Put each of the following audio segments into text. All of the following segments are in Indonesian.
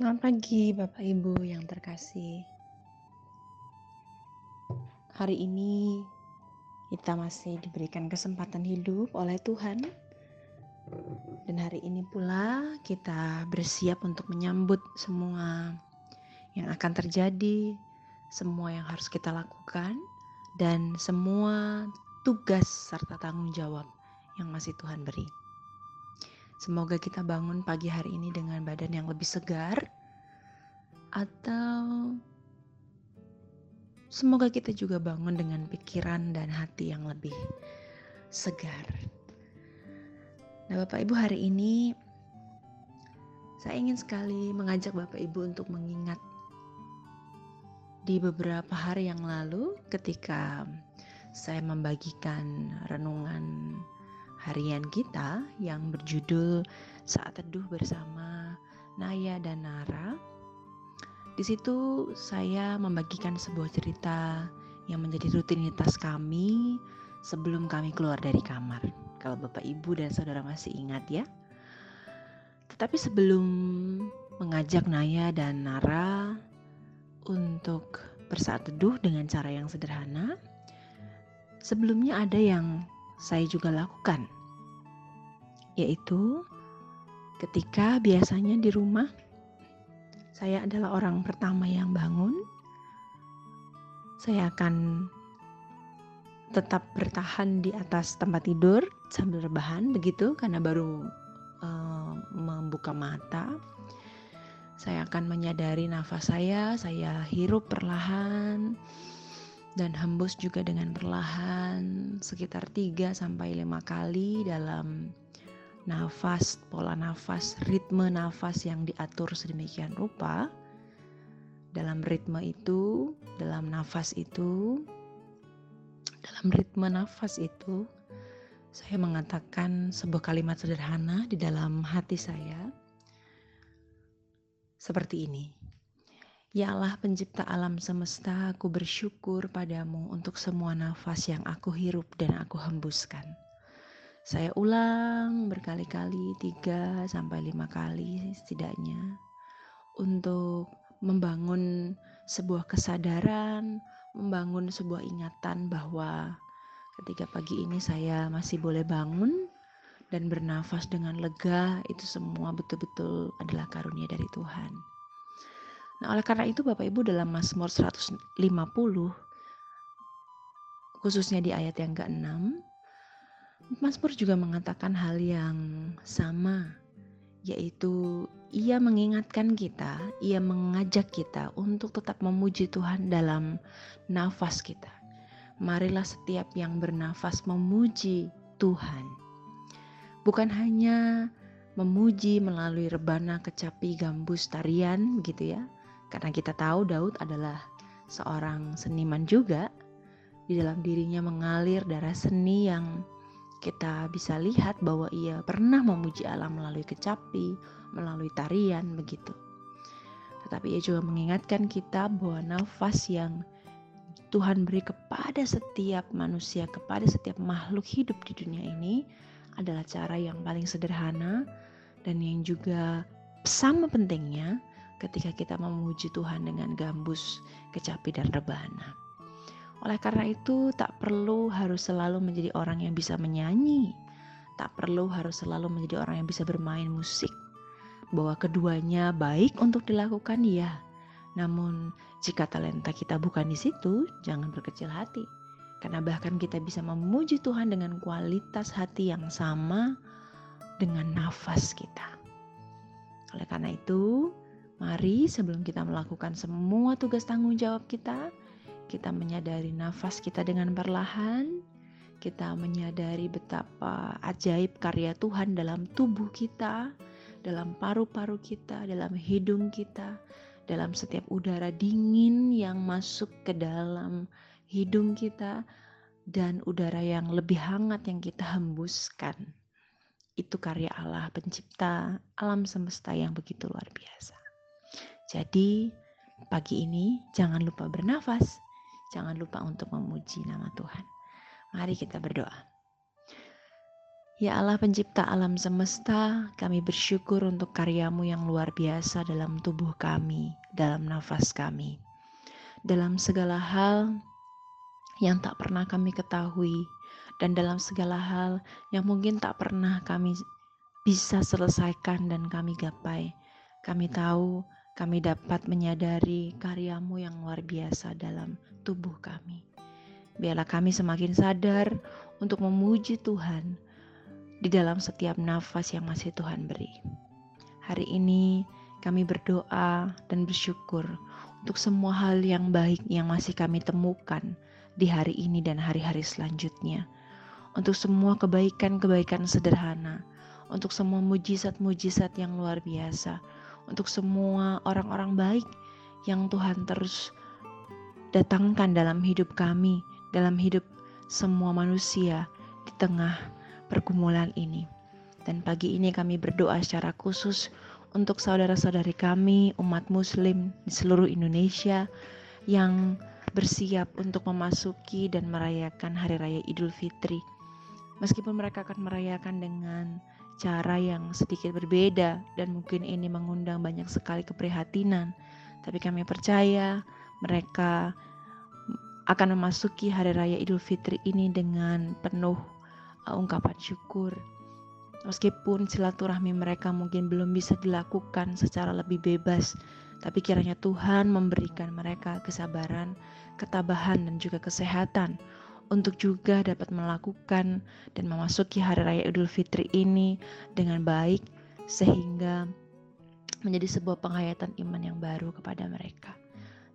Selamat pagi, Bapak Ibu yang terkasih. Hari ini kita masih diberikan kesempatan hidup oleh Tuhan, dan hari ini pula kita bersiap untuk menyambut semua yang akan terjadi, semua yang harus kita lakukan, dan semua tugas serta tanggung jawab yang masih Tuhan beri. Semoga kita bangun pagi hari ini dengan badan yang lebih segar, atau semoga kita juga bangun dengan pikiran dan hati yang lebih segar. Nah, Bapak Ibu, hari ini saya ingin sekali mengajak Bapak Ibu untuk mengingat di beberapa hari yang lalu ketika saya membagikan renungan harian kita yang berjudul Saat Teduh Bersama Naya dan Nara. Di situ saya membagikan sebuah cerita yang menjadi rutinitas kami sebelum kami keluar dari kamar. Kalau Bapak Ibu dan Saudara masih ingat ya. Tetapi sebelum mengajak Naya dan Nara untuk bersaat teduh dengan cara yang sederhana, sebelumnya ada yang saya juga lakukan, yaitu ketika biasanya di rumah saya adalah orang pertama yang bangun, saya akan tetap bertahan di atas tempat tidur sambil rebahan begitu karena baru uh, membuka mata. Saya akan menyadari nafas saya, saya hirup perlahan dan hembus juga dengan perlahan sekitar 3 sampai 5 kali dalam nafas, pola nafas, ritme nafas yang diatur sedemikian rupa. Dalam ritme itu, dalam nafas itu, dalam ritme nafas itu, saya mengatakan sebuah kalimat sederhana di dalam hati saya. Seperti ini. Ya Allah pencipta alam semesta, aku bersyukur padamu untuk semua nafas yang aku hirup dan aku hembuskan. Saya ulang berkali-kali, tiga sampai lima kali setidaknya, untuk membangun sebuah kesadaran, membangun sebuah ingatan bahwa ketika pagi ini saya masih boleh bangun dan bernafas dengan lega, itu semua betul-betul adalah karunia dari Tuhan. Nah, oleh karena itu Bapak Ibu dalam Mazmur 150 khususnya di ayat yang ke-6 Mazmur juga mengatakan hal yang sama yaitu ia mengingatkan kita, ia mengajak kita untuk tetap memuji Tuhan dalam nafas kita. Marilah setiap yang bernafas memuji Tuhan. Bukan hanya memuji melalui rebana, kecapi, gambus, tarian gitu ya, karena kita tahu Daud adalah seorang seniman juga, di dalam dirinya mengalir darah seni yang kita bisa lihat bahwa ia pernah memuji Allah melalui kecapi, melalui tarian begitu. Tetapi ia juga mengingatkan kita bahwa nafas yang Tuhan beri kepada setiap manusia, kepada setiap makhluk hidup di dunia ini adalah cara yang paling sederhana dan yang juga sama pentingnya ketika kita memuji Tuhan dengan gambus, kecapi, dan rebana. Oleh karena itu, tak perlu harus selalu menjadi orang yang bisa menyanyi, tak perlu harus selalu menjadi orang yang bisa bermain musik. Bahwa keduanya baik untuk dilakukan, ya. Namun, jika talenta kita bukan di situ, jangan berkecil hati, karena bahkan kita bisa memuji Tuhan dengan kualitas hati yang sama dengan nafas kita. Oleh karena itu, Mari sebelum kita melakukan semua tugas tanggung jawab kita, kita menyadari nafas kita dengan perlahan, kita menyadari betapa ajaib karya Tuhan dalam tubuh kita, dalam paru-paru kita, dalam hidung kita, dalam setiap udara dingin yang masuk ke dalam hidung kita, dan udara yang lebih hangat yang kita hembuskan. Itu karya Allah, Pencipta alam semesta yang begitu luar biasa. Jadi, pagi ini jangan lupa bernafas, jangan lupa untuk memuji nama Tuhan. Mari kita berdoa. Ya Allah pencipta alam semesta, kami bersyukur untuk karyamu yang luar biasa dalam tubuh kami, dalam nafas kami. Dalam segala hal yang tak pernah kami ketahui, dan dalam segala hal yang mungkin tak pernah kami bisa selesaikan dan kami gapai. Kami tahu kami dapat menyadari karyamu yang luar biasa dalam tubuh kami. Biarlah kami semakin sadar untuk memuji Tuhan, di dalam setiap nafas yang masih Tuhan beri. Hari ini kami berdoa dan bersyukur untuk semua hal yang baik yang masih kami temukan di hari ini dan hari-hari selanjutnya. Untuk semua kebaikan-kebaikan sederhana, untuk semua mujizat-mujizat yang luar biasa, untuk semua orang-orang baik yang Tuhan terus datangkan dalam hidup kami, dalam hidup semua manusia di tengah pergumulan ini. Dan pagi ini kami berdoa secara khusus untuk saudara-saudari kami, umat muslim di seluruh Indonesia yang bersiap untuk memasuki dan merayakan Hari Raya Idul Fitri. Meskipun mereka akan merayakan dengan cara yang sedikit berbeda dan mungkin ini mengundang banyak sekali keprihatinan, tapi kami percaya mereka akan memasuki Hari Raya Idul Fitri ini dengan penuh uh, ungkapan syukur. Meskipun silaturahmi mereka mungkin belum bisa dilakukan secara lebih bebas, tapi kiranya Tuhan memberikan mereka kesabaran, ketabahan, dan juga kesehatan untuk juga dapat melakukan dan memasuki hari raya Idul Fitri ini dengan baik, sehingga menjadi sebuah penghayatan iman yang baru kepada mereka.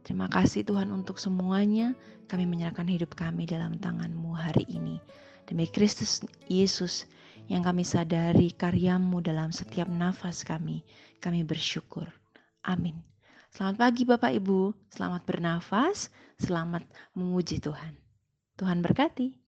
Terima kasih Tuhan untuk semuanya. Kami menyerahkan hidup kami dalam tangan-Mu hari ini. Demi Kristus Yesus yang kami sadari karyamu dalam setiap nafas kami, kami bersyukur. Amin. Selamat pagi Bapak Ibu, selamat bernafas, selamat memuji Tuhan. Tuhan berkati.